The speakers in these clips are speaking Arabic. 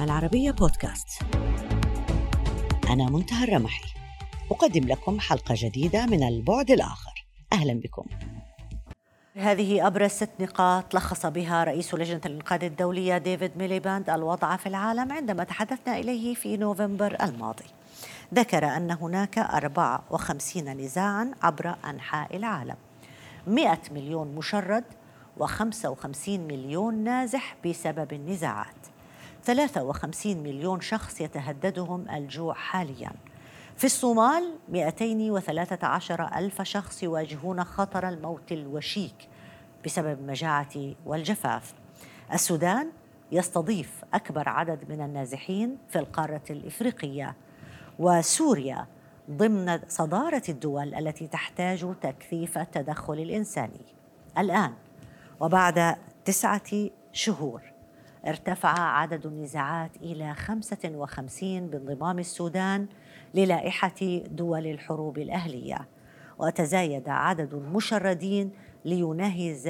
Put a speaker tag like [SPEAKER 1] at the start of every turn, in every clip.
[SPEAKER 1] العربية بودكاست. أنا منتهى الرمحي. أقدم لكم حلقة جديدة من البعد الآخر. أهلا بكم. هذه أبرز ست نقاط لخص بها رئيس لجنة الإنقاذ الدولية ديفيد ميليباند الوضع في العالم عندما تحدثنا إليه في نوفمبر الماضي. ذكر أن هناك 54 نزاعا عبر أنحاء العالم. 100 مليون مشرد و55 مليون نازح بسبب النزاعات. 53 مليون شخص يتهددهم الجوع حالياً. في الصومال 213 ألف شخص يواجهون خطر الموت الوشيك بسبب المجاعة والجفاف. السودان يستضيف أكبر عدد من النازحين في القارة الإفريقية. وسوريا ضمن صدارة الدول التي تحتاج تكثيف التدخل الإنساني. الآن وبعد تسعة شهور ارتفع عدد النزاعات إلى 55 بانضمام السودان للائحة دول الحروب الأهلية. وتزايد عدد المشردين ليناهز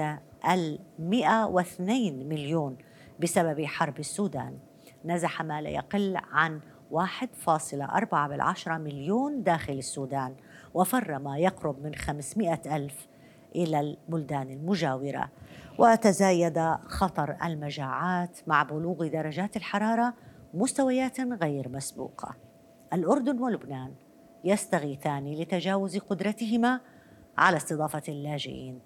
[SPEAKER 1] ال 102 مليون بسبب حرب السودان. نزح ما لا يقل عن 1.4 بالعشرة مليون داخل السودان وفر ما يقرب من 500 ألف إلى البلدان المجاورة. وتزايد خطر المجاعات مع بلوغ درجات الحرارة مستويات غير مسبوقة. الأردن ولبنان يستغيثان لتجاوز قدرتهما على استضافة اللاجئين.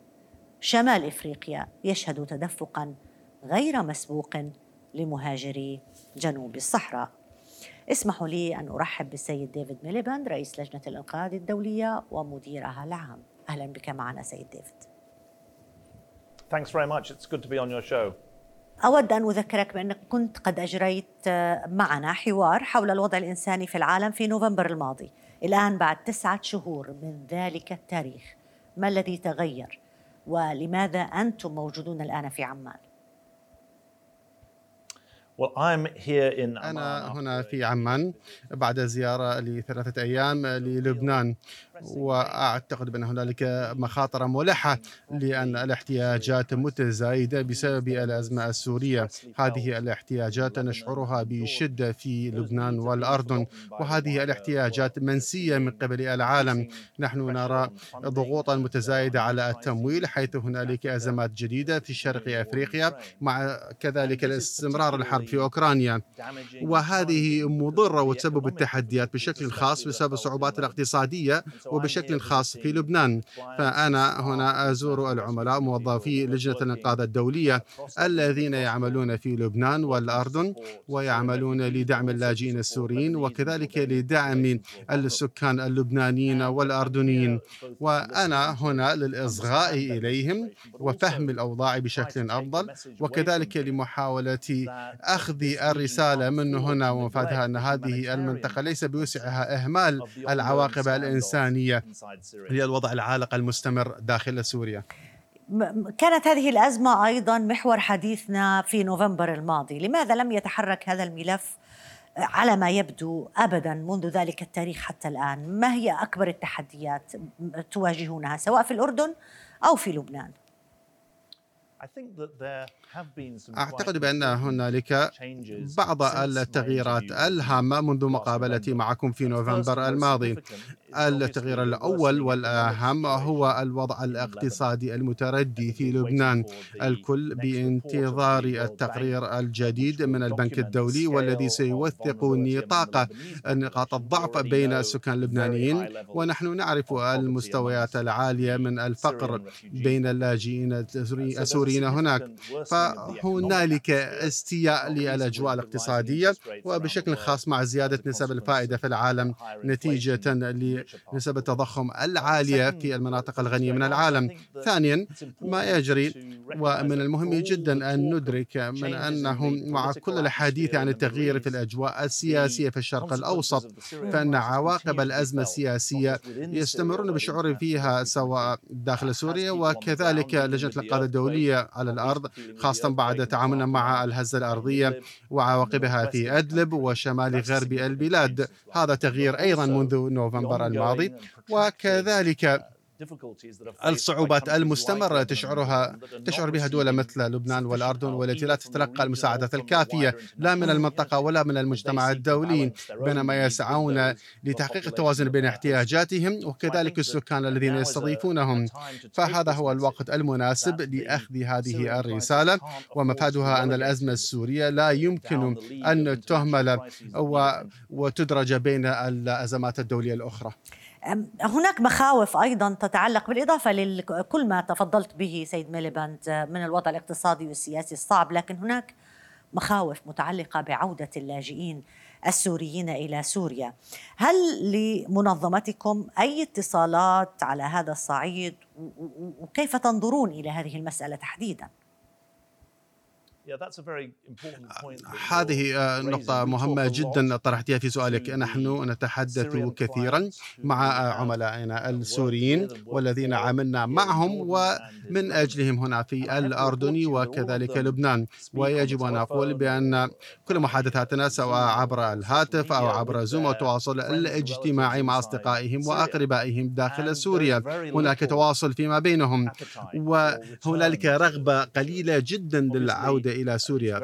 [SPEAKER 1] شمال إفريقيا يشهد تدفقا غير مسبوق لمهاجري جنوب الصحراء. اسمحوا لي أن أرحب بالسيد ديفيد ميليباند رئيس لجنة الإنقاذ الدولية ومديرها العام أهلا بك معنا سيد ديفيد
[SPEAKER 2] Thanks very much. It's good to be on your show.
[SPEAKER 1] أود أن أذكرك بأنك كنت قد أجريت آه، معنا حوار حول الوضع الإنساني في العالم في نوفمبر الماضي الآن بعد تسعة شهور من ذلك التاريخ ما الذي تغير ولماذا أنتم موجودون الآن في عمان؟
[SPEAKER 3] أنا هنا في عمان بعد زيارة لثلاثة أيام للبنان. وأعتقد بأن هنالك مخاطر ملحة لأن الاحتياجات متزايدة بسبب الأزمة السورية. هذه الاحتياجات نشعرها بشدة في لبنان والأردن وهذه الاحتياجات منسية من قبل العالم. نحن نرى ضغوطا متزايدة على التمويل حيث هنالك أزمات جديدة في شرق أفريقيا مع كذلك الاستمرار الحرب في أوكرانيا. وهذه مضرة وتسبب التحديات بشكل خاص بسبب الصعوبات الاقتصادية وبشكل خاص في لبنان. فأنا هنا أزور العملاء موظفي لجنة الإنقاذ الدولية. الذين يعملون في لبنان والأردن ويعملون لدعم اللاجئين السوريين وكذلك لدعم السكان اللبنانيين والأردنيين. وأنا هنا للإصغاء إليهم وفهم الأوضاع بشكل أفضل. وكذلك لمحاولة أخذ الرسالة من هنا ومفادها أن هذه المنطقة ليس بوسعها إهمال العواقب الإنسانية. الإنسانية هي الوضع العالق المستمر داخل سوريا.
[SPEAKER 1] كانت هذه الأزمة أيضا محور حديثنا في نوفمبر الماضي. لماذا لم يتحرك هذا الملف على ما يبدو ابدا منذ ذلك التاريخ حتى الآن؟ ما هي أكبر التحديات تواجهونها سواء في الأردن أو في لبنان؟
[SPEAKER 3] أعتقد بأن هنالك بعض التغييرات الهامة منذ مقابلتي معكم في نوفمبر الماضي. التغيير الأول والأهم هو الوضع الاقتصادي المتردي في لبنان. الكل بانتظار التقرير الجديد من البنك الدولي والذي سيوثق نطاق نقاط الضعف بين السكان اللبنانيين. ونحن نعرف المستويات العالية من الفقر بين اللاجئين السوريين هناك. فهنالك استياء للأجواء الاقتصادية وبشكل خاص مع زيادة نسب الفائدة في العالم نتيجة بنسب التضخم العالية في المناطق الغنية من العالم. ثانيا ما يجري ومن المهم جدا أن ندرك من أنه مع كل الحديث عن التغيير في الأجواء السياسية في الشرق الأوسط فإن عواقب الأزمة السياسية يستمرون بالشعور فيها سواء داخل سوريا وكذلك لجنة القادة الدولية. على الأرض خاصة بعد تعاملنا مع الهزة الأرضية وعواقبها في أدلب وشمال غرب البلاد. هذا تغيير أيضا منذ نوفمبر الماضي. وكذلك الصعوبات المستمرة تشعرها تشعر بها دول مثل لبنان والأردن والتي لا تتلقى المساعدات الكافية لا من المنطقة ولا من المجتمع الدولي بينما يسعون لتحقيق التوازن بين احتياجاتهم وكذلك السكان الذين يستضيفونهم. فهذا هو الوقت المناسب لأخذ هذه الرسالة ومفادها أن الأزمة السورية لا يمكن أن تهمل وتدرج بين الأزمات الدولية الأخرى.
[SPEAKER 1] هناك مخاوف أيضا تتعلق بالإضافة لكل ما تفضلت به سيد ميليباند من الوضع الاقتصادي والسياسي الصعب لكن هناك مخاوف متعلقة بعودة اللاجئين السوريين إلى سوريا. هل لمنظمتكم أي اتصالات على هذا الصعيد وكيف تنظرون إلى هذه المسألة تحديدا؟
[SPEAKER 3] هذه آه، نقطة مهمة جدا طرحتها في سؤالك. نحن نتحدث كثيرا مع آه، عملائنا السوريين والذين عملنا معهم ومن أجلهم هنا في الأردن وكذلك لبنان. ويجب أن أقول بأن كل محادثاتنا سواء عبر الهاتف أو عبر زوم التواصل الاجتماعي مع أصدقائهم وأقربائهم داخل سوريا. هناك تواصل فيما بينهم. وهنالك رغبة قليلة جدا للعودة إلى سوريا.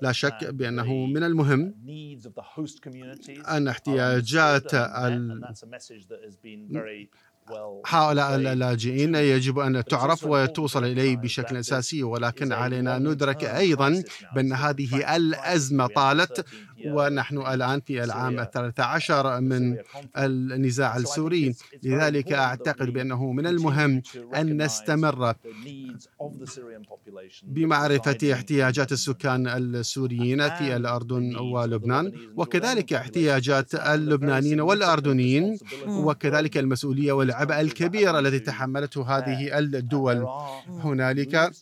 [SPEAKER 3] لا شك بأنه من المهم أن احتياجات هؤلاء اللاجئين يجب أن تعرف وتوصل إليه بشكل أساسي ولكن علينا أن ندرك أيضا بأن هذه الأزمة طالت ونحن الآن في العام الثالث عشر من النزاع السوري. لذلك أعتقد بأنه من المهم أن نستمر بمعرفة احتياجات السكان السوريين في الأردن ولبنان وكذلك احتياجات اللبنانيين والأردنيين وكذلك المسؤولية والعبء الكبير الذي تحملته هذه الدول. هنالك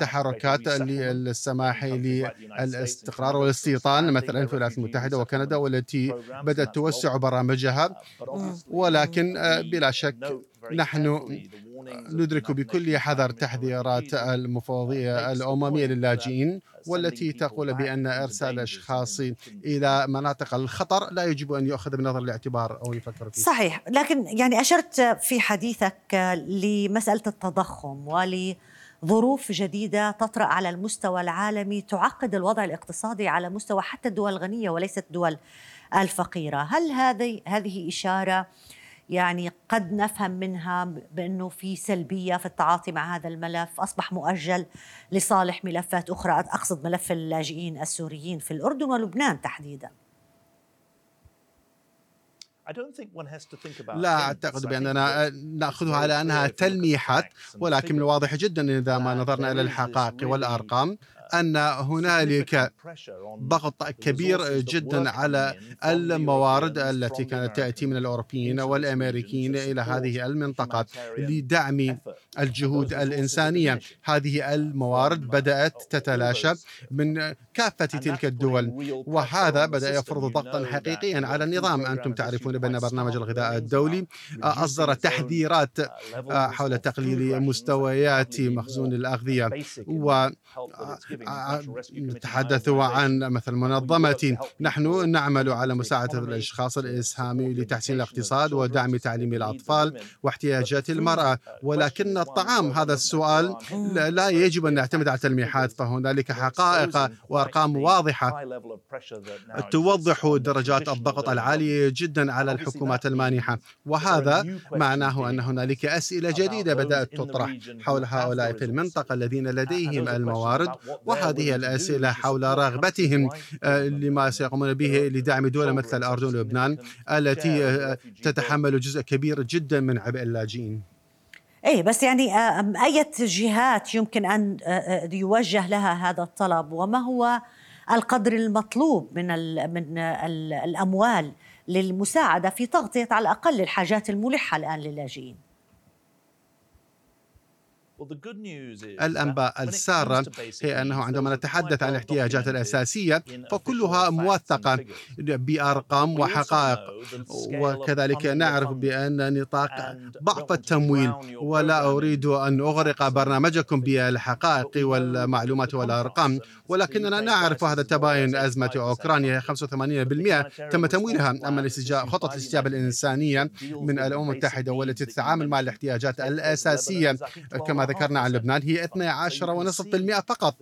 [SPEAKER 3] تحركات للسماح للاستقرار والاستيطان مثلا في الولايات المتحدة وكندا والتي بدأت توسع برامجها. ولكن بلا شك نحن ندرك بكل حذر تحذيرات المفوضية الأممية للاجئين والتي تقول بأن إرسال أشخاص إلى مناطق الخطر لا يجب أن يؤخذ بنظر الاعتبار أو يفكر فيه.
[SPEAKER 1] صحيح لكن يعني أشرت في حديثك لمسألة التضخم ول ظروف جديدة تطرأ على المستوى العالمي تعقد الوضع الاقتصادي على مستوى حتى الدول الغنية وليست الدول الفقيرة، هل هذه هذه إشارة يعني قد نفهم منها بأنه في سلبية في التعاطي مع هذا الملف. أصبح مؤجل لصالح ملفات أخرى أقصد ملف اللاجئين السوريين في الأردن ولبنان تحديدا.
[SPEAKER 3] لا أعتقد بأننا نأخذها على أنها تلميحات ولكن من الواضح جدا إذا ما نظرنا إلى الحقائق والأرقام. أن هنالك ضغط كبير جدا على الموارد التي كانت تأتي من الأوروبيين والأمريكيين إلى هذه المنطقة لدعم الجهود الإنسانية. هذه الموارد بدأت تتلاشى من كافة تلك الدول وهذا بدأ يفرض ضغطا حقيقيا على النظام. أنتم تعرفون بأن برنامج الغذاء الدولي أصدر تحذيرات حول تقليل مستويات مخزون الأغذية و نتحدث عن مثل منظمة نحن نعمل على مساعدة الأشخاص الإسهام لتحسين الاقتصاد ودعم تعليم الأطفال واحتياجات المرأة. ولكن الطعام هذا السؤال لا يجب أن نعتمد على تلميحات فهنالك حقائق وأرقام واضحة. توضح درجات الضغط العالية جدا على الحكومات المانحة. وهذا معناه أن هنالك أسئلة جديدة بدأت تطرح حول هؤلاء في المنطقة الذين لديهم الموارد وهذه الأسئلة حول رغبتهم آه، لما سيقومون به لدعم دولة مثل الأردن ولبنان التي آه، تتحمل جزء كبير جدا من عبء اللاجئين.
[SPEAKER 1] إيه بس يعني آه، أي جهات يمكن أن يوجه لها هذا الطلب؟ وما هو القدر المطلوب من ال من ال الأموال للمساعدة في تغطية على الأقل الحاجات الملحة الآن للاجئين؟
[SPEAKER 3] الأنباء السارة هي أنه عندما نتحدث عن الاحتياجات الأساسية فكلها موثقة بأرقام وحقائق. وكذلك نعرف بأن نطاق ضعف التمويل. ولا أريد أن أغرق برنامجكم بالحقائق والمعلومات والأرقام. ولكننا نعرف هذا تباين أزمة أوكرانيا. 85% تم تمويلها أما خطة الاستجابة الإنسانية من الأمم المتحدة والتي تتعامل مع الاحتياجات الأساسية. كما ذكرنا عن لبنان هي 12.5% فقط.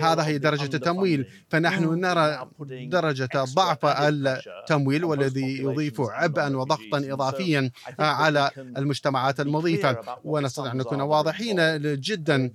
[SPEAKER 3] هذا هي درجة التمويل فنحن نرى درجة ضعف التمويل والذي يضيف عبئا وضغطا إضافيا على المجتمعات المضيفة. ونستطيع أن نكون واضحين جدا.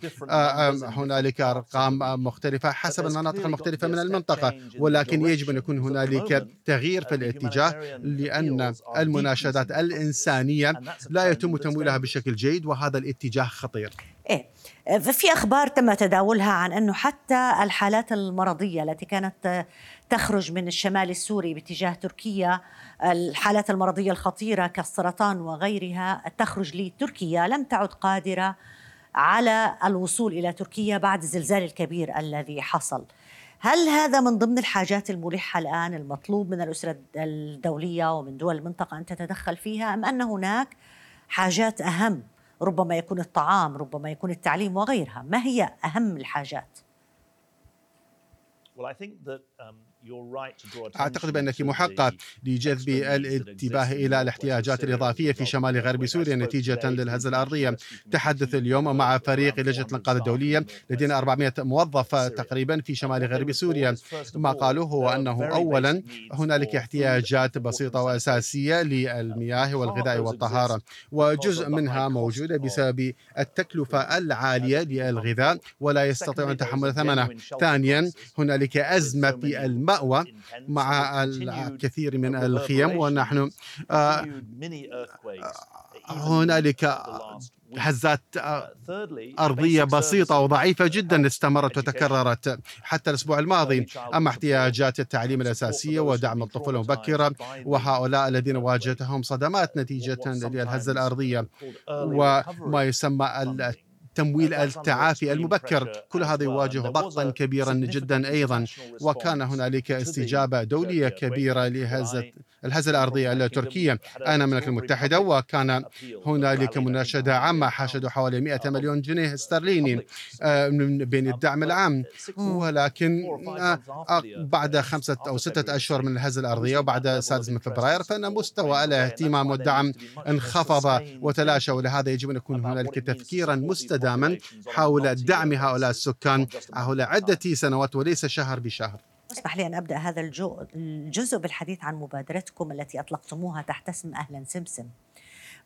[SPEAKER 3] هنالك أرقام مختلفة حسب المناطق المختلفة من المنطقة. ولكن يجب أن يكون هنالك تغيير في الاتجاه لأن المناشدات الإنسانية لا يتم تمويلها بشكل جيد وهذا الاتجاه خطير.
[SPEAKER 1] إيه. في أخبار تم تداولها عن أنه حتى الحالات المرضية التي كانت تخرج من الشمال السوري باتجاه تركيا الحالات المرضية الخطيرة كالسرطان وغيرها تخرج لتركيا لم تعد قادرة على الوصول إلى تركيا بعد الزلزال الكبير الذي حصل. هل هذا من ضمن الحاجات الملحة الآن المطلوب من الأسرة الدولية ومن دول المنطقة أن تتدخل فيها أم أن هناك حاجات أهم ربما يكون الطعام ربما يكون التعليم وغيرها. ما هي أهم الحاجات؟
[SPEAKER 2] Well, I think that um,
[SPEAKER 3] أعتقد بأنك محقة لجذب الانتباه إلى الاحتياجات الإضافية في شمال غرب سوريا نتيجة للهزة الأرضية. تحدث اليوم مع فريق لجنة الإنقاذ الدولية لدينا 400 موظف تقريبا في شمال غرب سوريا. ما قالوه هو أنه أولا هنالك احتياجات بسيطة وأساسية للمياه والغذاء والطهارة. وجزء منها موجودة بسبب التكلفة العالية للغذاء ولا يستطيعون تحمل ثمنه. ثانيا هنالك أزمة في الماء مأوى مع الكثير من الخيم ونحن آه، هنالك هزات آه، أرضية بسيطة وضعيفة جدا استمرت وتكررت حتى الأسبوع الماضي. أما احتياجات التعليم الأساسية ودعم الطفولة المبكرة وهؤلاء الذين واجهتهم صدمات نتيجة للهزة الأرضية وما يسمى تمويل التعافي المبكر. كل هذا يواجه ضغطا كبيرا جدا أيضا. وكان هنالك استجابة دولية كبيرة لهزة الهزة الأرضية التركية أنا المملكة المتحدة وكان هنالك مناشدة عامة حشدوا حوالي 100 مليون جنيه استرليني آه، من بين الدعم العام ولكن آه، آه، بعد خمسة أو ستة أشهر من الهزة الأرضية وبعد السادس من فبراير فإن مستوى الاهتمام والدعم انخفض وتلاشى ولهذا يجب أن يكون هنالك تفكيرا مستداما حول دعم هؤلاء السكان حول عدة سنوات وليس شهر بشهر
[SPEAKER 1] اسمح لي أن أبدأ هذا الجزء بالحديث عن مبادرتكم التي أطلقتموها تحت اسم أهلا سمسم.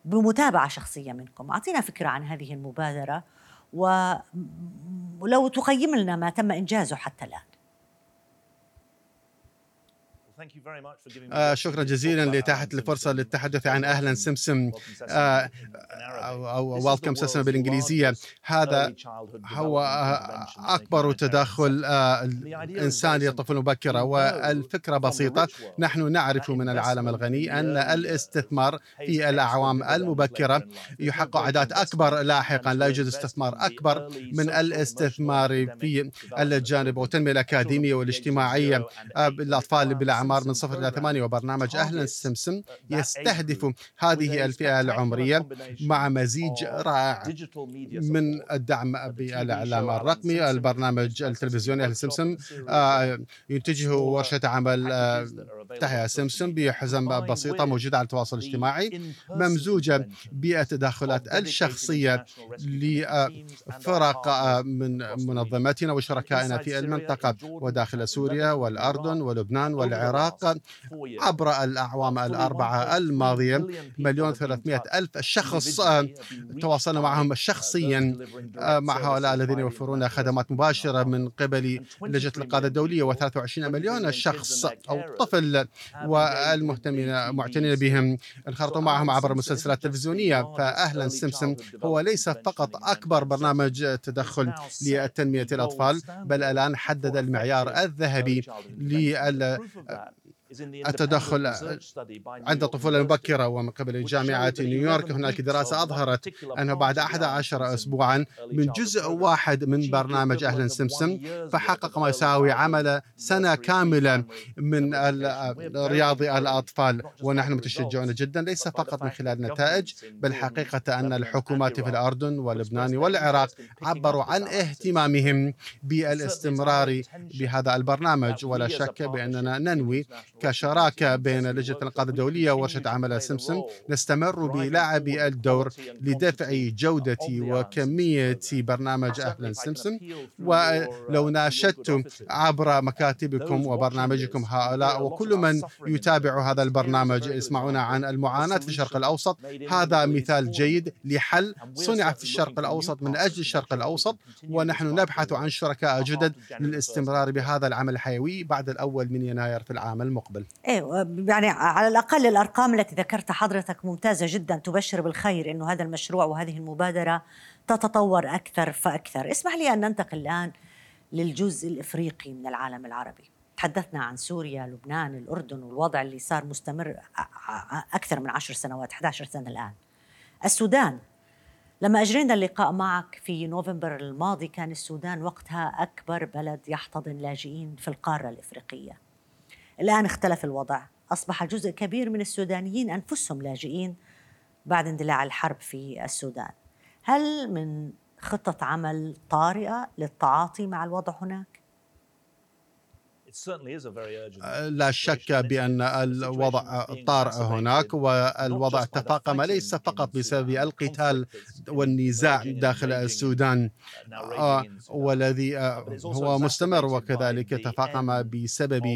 [SPEAKER 1] بمتابعة شخصية منكم. أعطينا فكرة عن هذه المبادرة ولو تقيم لنا ما تم إنجازه حتى الآن.
[SPEAKER 3] آه شكرا جزيلا لإتاحة الفرصة للتحدث عن أهلا سمسم آه أو ويلكم سمسم بالإنجليزية. هذا هو آه، أكبر تدخل آه إنسان للطفولة المبكرة. والفكرة بسيطة نحن نعرف من العالم الغني أن الاستثمار في الأعوام المبكرة يحقق أعداد أكبر لاحقا لا يوجد استثمار أكبر من الاستثمار في الجانب والتنمية الأكاديمية والاجتماعية. آه، للأطفال بالأعمار الأعمار من صفر إلى ثمانية وبرنامج أهلا سمسم يستهدف هذه الفئة العمرية مع مزيج رائع من الدعم بالإعلام الرقمي. البرنامج التلفزيوني أهلا سمسم آه، ينتجه ورشة عمل آه، تحيا سمسم بحزم بسيطة موجودة على التواصل الاجتماعي ممزوجة بالتدخلات الشخصية لفرق آه، من منظماتنا وشركائنا في المنطقة وداخل سوريا والأردن ولبنان والعراق العراق عبر الأعوام الأربعة الماضية. مليون ثلاثمائة ألف شخص تواصلنا معهم شخصيا مع هؤلاء الذين يوفرون خدمات مباشرة من قبل لجنة الإنقاذ الدولية و23 مليون شخص أو طفل والمهتمين معتنين بهم. انخرطوا معهم عبر المسلسلات التلفزيونية فأهلا سمسم هو ليس فقط أكبر برنامج تدخل لتنمية الأطفال بل الآن حدد المعيار الذهبي التدخل عند الطفولة المبكرة ومن قبل جامعة نيويورك هناك دراسة أظهرت أنه بعد 11 أسبوعا من جزء واحد من برنامج أهلا سمسم فحقق ما يساوي عمل سنة كاملة من رياض الأطفال. ونحن متشجعون جدا ليس فقط من خلال نتائج بل حقيقة أن الحكومات في الأردن ولبنان والعراق عبروا عن اهتمامهم بالإستمرار بهذا البرنامج ولا شك بأننا ننوي كشراكة بين لجنة الإنقاذ الدولية وورشة عمل سمسم نستمر بلعب الدور لدفع جودة وكمية برنامج أهلا سمسم. ولو ناشدتم عبر مكاتبكم وبرنامجكم هؤلاء وكل من يتابع هذا البرنامج يسمعون عن المعاناة في الشرق الأوسط. هذا مثال جيد لحل صنع في الشرق الأوسط من أجل الشرق الأوسط ونحن نبحث عن شركاء جدد للاستمرار بهذا العمل الحيوي بعد الأول من يناير في العام المقبل. المستقبل.
[SPEAKER 1] إيه يعني على الأقل الأرقام التي ذكرتها حضرتك ممتازة جدا تبشر بالخير إنه هذا المشروع وهذه المبادرة تتطور أكثر فأكثر. اسمح لي أن ننتقل الآن للجزء الإفريقي من العالم العربي. تحدثنا عن سوريا لبنان الأردن والوضع اللي صار مستمر أكثر من عشر سنوات 11 سنة الآن. السودان. لما أجرينا اللقاء معك في نوفمبر الماضي كان السودان وقتها أكبر بلد يحتضن لاجئين في القارة الإفريقية. الآن اختلف الوضع أصبح جزء كبير من السودانيين أنفسهم لاجئين بعد اندلاع الحرب في السودان هل من خطة عمل طارئة للتعاطي مع الوضع هناك؟
[SPEAKER 3] لا شك بأن الوضع طارئ هناك والوضع تفاقم ليس فقط بسبب القتال والنزاع داخل السودان. آه، والذي آه، هو مستمر وكذلك تفاقم بسبب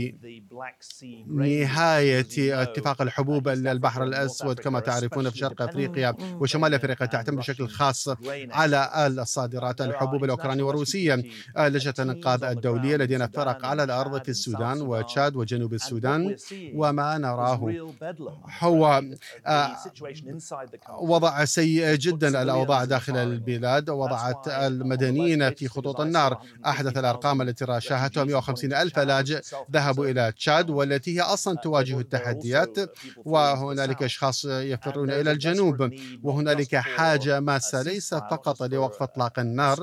[SPEAKER 3] نهاية اتفاق الحبوب البحر الأسود كما تعرفون في شرق أفريقيا وشمال أفريقيا تعتمد بشكل خاص على الصادرات الحبوب الأوكرانية والروسية آه، لجنة الإنقاذ الدولية لدينا فرق على الأرض في السودان وتشاد وجنوب السودان وما نراه. هو آه، وضع سيء جدا الأوضاع داخل البلاد. وضعت المدنيين في خطوط النار. أحدث الأرقام التي شاهدتها 150 ألف لاجئ ذهبوا إلى تشاد والتي هي أصلا تواجه التحديات. وهنالك أشخاص يفرون إلى الجنوب. وهنالك حاجة ماسة ليس فقط لوقف إطلاق النار.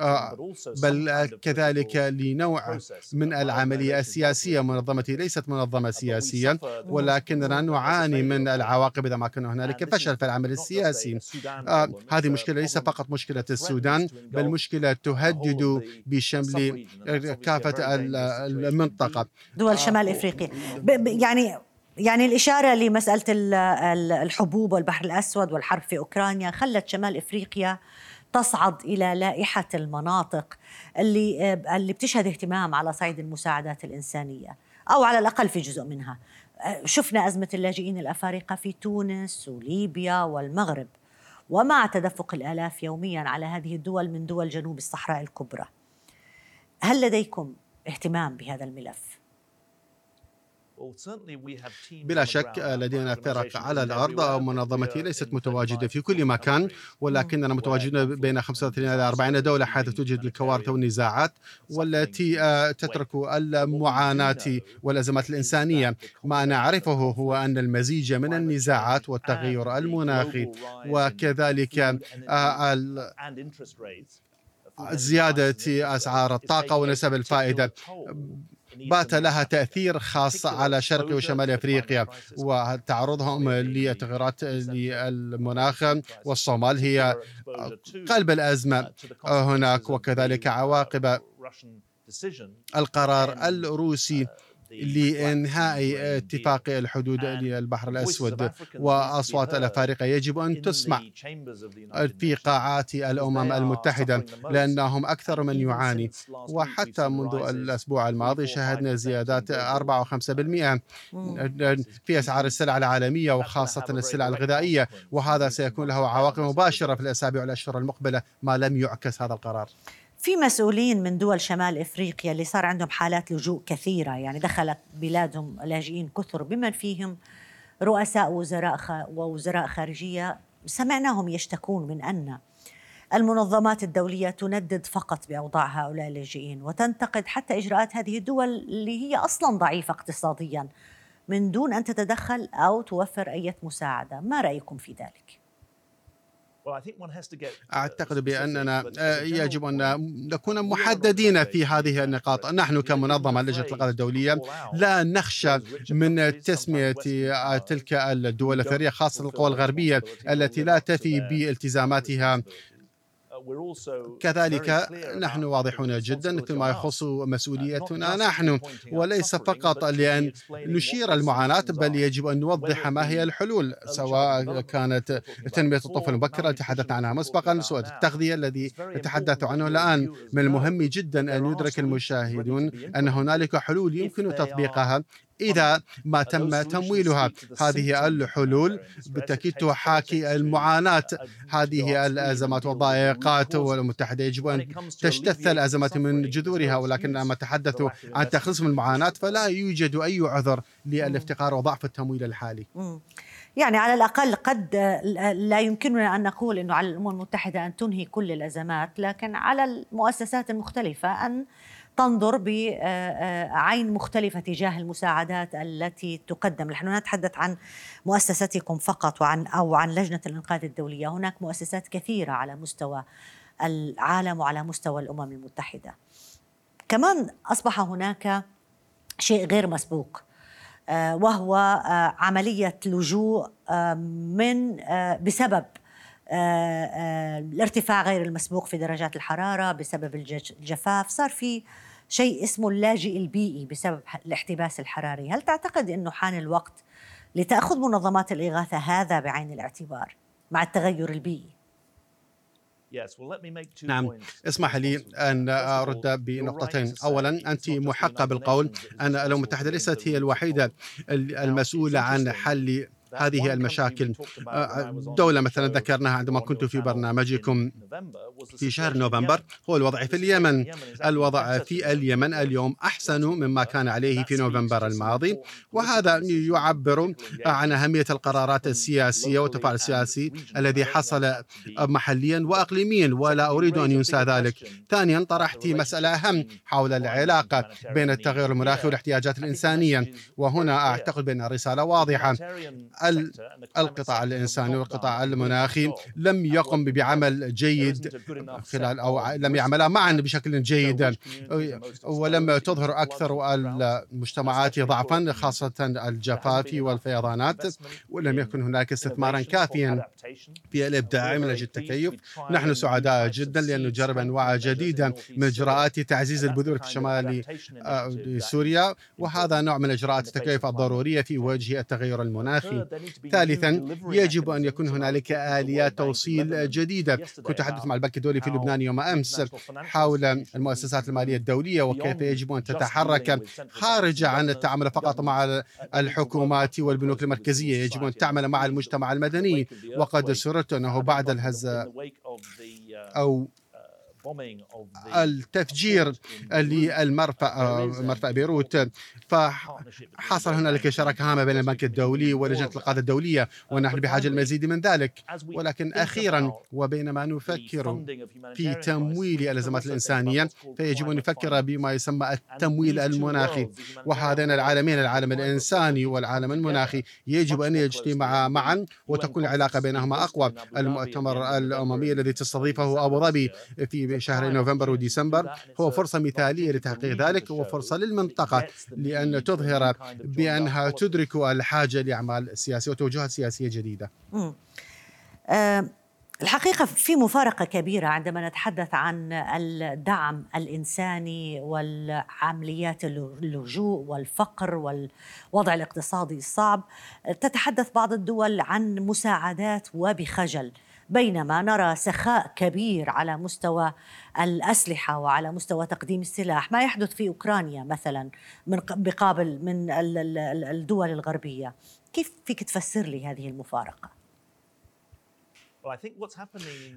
[SPEAKER 3] آه، بل كذلك لنوع من العمل العملية السياسية منظمتي ليست منظمة سياسية ولكننا نعاني من العواقب إذا ما كان هنالك فشل في العمل السياسي. آه هذه مشكلة ليس فقط مشكلة السودان بل مشكلة تهدد بشمل كافة المنطقة.
[SPEAKER 1] دول شمال إفريقيا. يعني يعني الإشارة لمسألة الحبوب والبحر الأسود والحرب في أوكرانيا خلت شمال إفريقيا تصعد إلى لائحة المناطق اللي اللي بتشهد اهتمام على صعيد المساعدات الإنسانية أو على الأقل في جزء منها. شفنا أزمة اللاجئين الأفارقة في تونس وليبيا والمغرب. ومع تدفق الآلاف يوميا على هذه الدول من دول جنوب الصحراء الكبرى هل لديكم اهتمام بهذا الملف؟
[SPEAKER 3] بلا شك لدينا فرق على الأرض منظمتي ليست متواجدة في كل مكان ولكننا متواجدون بين 35 إلى 40 دولة حيث توجد الكوارث والنزاعات والتي آه، تترك المعاناة والأزمات الإنسانية. ما نعرفه هو أن المزيج من النزاعات والتغير المناخي وكذلك آه، زيادة أسعار الطاقة ونسب الفائدة. بات لها تأثير خاص على شرق وشمال أفريقيا وتعرضهم لتغيرات للمناخ والصومال هي قلب الأزمة. هناك وكذلك عواقب القرار الروسي. لإنهاء اتفاق الحدود للبحر الأسود وأصوات الأفارقة يجب أن تسمع في قاعات الأمم المتحدة لأنهم أكثر من يعاني. وحتى منذ الأسبوع الماضي شهدنا زيادات 4 و5% في أسعار السلع العالمية وخاصة السلع الغذائية. وهذا سيكون له عواقب مباشرة في الأسابيع والأشهر المقبلة ما لم يعكس هذا القرار.
[SPEAKER 1] في مسؤولين من دول شمال إفريقيا اللي صار عندهم حالات لجوء كثيرة يعني دخلت بلادهم لاجئين كثر بمن فيهم رؤساء وزراء ووزراء خارجية سمعناهم يشتكون من أن المنظمات الدولية تندد فقط بأوضاع هؤلاء اللاجئين وتنتقد حتى إجراءات هذه الدول اللي هي أصلا ضعيفة اقتصاديا من دون أن تتدخل أو توفر أي مساعدة، ما رأيكم في ذلك؟
[SPEAKER 3] أعتقد بأننا آه، يجب أن نكون محددين في هذه النقاط. نحن كمنظمة لجنة الإنقاذ الدولية لا نخشى من تسمية تلك الدول الثرية خاصة القوى الغربية التي لا تفي بالتزاماتها. كذلك نحن واضحون جدا فيما يخص مسؤوليتنا نحن وليس فقط لأن نشير المعاناة بل يجب أن نوضح ما هي الحلول سواء كانت تنمية الطفل المبكرة التي تحدثنا عنها مسبقا سواء التغذية الذي نتحدث عنه الآن من المهم جدا أن يدرك المشاهدون أن هنالك حلول يمكن تطبيقها. إذا ما تم تمويلها هذه الحلول بالتأكيد تحاكي المعاناة. هذه الأزمات والضائقات والمتحدة يجب أن تجتث الأزمات من جذورها ولكن لما تحدثوا عن تخلص من المعاناة فلا يوجد أي عذر للافتقار وضعف التمويل الحالي.
[SPEAKER 1] يعني على الأقل قد لا يمكننا أن نقول أنه على الأمم المتحدة أن تنهي كل الأزمات لكن على المؤسسات المختلفة أن تنظر بعين مختلفة تجاه المساعدات التي تقدم. نحن نتحدث عن مؤسستكم فقط وعن أو عن لجنة الإنقاذ الدولية. هناك مؤسسات كثيرة على مستوى العالم وعلى مستوى الأمم المتحدة. كمان أصبح هناك شيء غير مسبوق آه، وهو آه، عملية لجوء آه، من بسبب الارتفاع غير المسبوق في درجات الحرارة بسبب الجفاف. صار في شيء اسمه اللاجئ البيئي بسبب الاحتباس الحراري. هل تعتقد أنه حان الوقت لتأخذ منظمات الإغاثة هذا بعين الاعتبار مع التغير البيئي؟
[SPEAKER 3] نعم. اسمح لي أن أرد بنقطتين. أولا أنت محقة بالقول أن الأمم المتحدة ليست هي الوحيدة المسؤولة عن حل هذه المشاكل. آه، دولة مثلا ذكرناها عندما كنت في برنامجكم في شهر نوفمبر. هو الوضع في اليمن. الوضع في اليمن اليوم أحسن مما كان عليه في نوفمبر الماضي. وهذا يعبر عن أهمية القرارات السياسية والتفاعل السياسي الذي حصل محليا وأقليميا. ولا أريد أن ينسى ذلك. ثانيا طرحت مسألة أهم حول العلاقة بين التغير المناخي والاحتياجات الإنسانية. وهنا أعتقد بأن الرسالة واضحة. القطاع الإنساني والقطاع المناخي لم يقم بعمل جيد خلال أو لم يعملا معا بشكل جيد ولم تظهر أكثر المجتمعات ضعفا خاصة الجفاف والفيضانات ولم يكن هناك استثمارا كافيا في الإبداع من أجل التكيف. نحن سعداء جدا لأن نجرب أنواع جديدة من إجراءات تعزيز البذور في شمال آه، سوريا. وهذا نوع من إجراءات التكيف الضرورية في وجه التغير المناخي ثالثا يجب أن يكون هنالك آليات توصيل جديدة. كنت أحدث مع البنك الدولي في لبنان يوم أمس حول المؤسسات المالية الدولية وكيف يجب أن تتحرك خارج عن التعامل فقط مع الحكومات والبنوك المركزية. يجب أن تعمل مع المجتمع المدني. وقد سررت أنه بعد الهزة أو التفجير للمرفأ مرفأ بيروت. فحصل هنالك شراكة هامة بين البنك الدولي ولجنة القادة الدولية ونحن بحاجة للمزيد من ذلك. ولكن أخيرا وبينما نفكر في تمويل الأزمات الإنسانية فيجب أن نفكر بما يسمى التمويل المناخي. وهذين العالمين العالم الإنساني والعالم المناخي يجب أن يجتمعا معا وتكون العلاقة بينهما أقوى. المؤتمر الأممي الذي تستضيفه أبو ظبي في شهري نوفمبر وديسمبر هو فرصة مثالية لتحقيق ذلك وفرصة للمنطقة لأن تظهر بأنها تدرك الحاجة لأعمال سياسية وتوجهات سياسية جديدة.
[SPEAKER 1] آه الحقيقة في مفارقة كبيرة عندما نتحدث عن الدعم الإنساني والعمليات اللجوء والفقر والوضع الاقتصادي الصعب تتحدث بعض الدول عن مساعدات وبخجل. بينما نرى سخاء كبير على مستوى الأسلحة وعلى مستوى تقديم السلاح ما يحدث في أوكرانيا مثلا من بقابل من الدول الغربية كيف فيك تفسر لي هذه المفارقة؟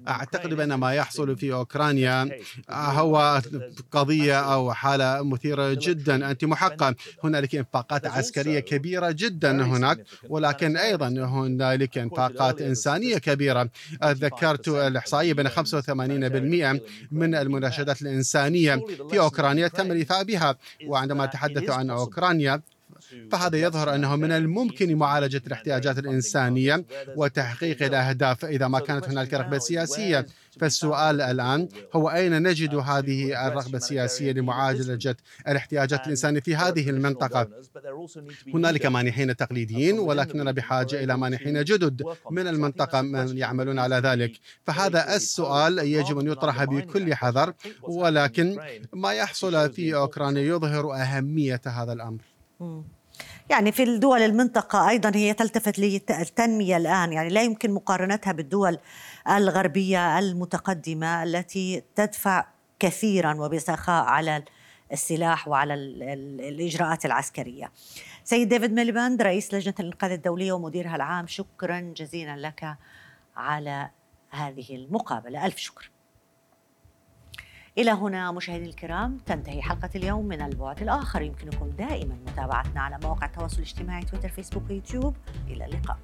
[SPEAKER 3] أعتقد بأن ما يحصل في أوكرانيا هو قضية أو حالة مثيرة جدا. أنت محقة هنالك إنفاقات عسكرية كبيرة جدا هناك ولكن أيضا هنالك إنفاقات إنسانية كبيرة. ذكرت الإحصائية بأن 85% من المناشدات الإنسانية في أوكرانيا تم الإيفاء بها وعندما تحدث عن أوكرانيا فهذا يظهر أنه من الممكن معالجة الاحتياجات الإنسانية وتحقيق الأهداف إذا ما كانت هنالك رغبة سياسية. فالسؤال الآن هو أين نجد هذه الرغبة السياسية لمعالجة الاحتياجات الإنسانية في هذه المنطقة؟ هنالك مانحين تقليديين ولكننا بحاجة إلى مانحين جدد من المنطقة من يعملون على ذلك. فهذا السؤال يجب أن يطرح بكل حذر ولكن ما يحصل في أوكرانيا يظهر أهمية هذا الأمر.
[SPEAKER 1] يعني في الدول المنطقة أيضا هي تلتفت للتنمية الآن يعني لا يمكن مقارنتها بالدول الغربية المتقدمة التي تدفع كثيرا وبسخاء على السلاح وعلى الإجراءات العسكرية. سيد ديفيد ميليباند رئيس لجنة الإنقاذ الدولية ومديرها العام شكرا جزيلا لك على هذه المقابلة. ألف شكر. إلى هنا مشاهدينا الكرام تنتهي حلقة اليوم من البعد الآخر. يمكنكم دائما متابعتنا على مواقع التواصل الاجتماعي تويتر فيسبوك ويوتيوب إلى اللقاء.